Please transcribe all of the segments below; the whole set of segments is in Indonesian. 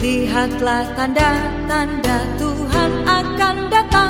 Lihatlah tanda-tanda Tuhan akan datang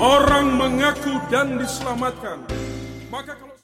orang mengaku dan diselamatkan, maka kalau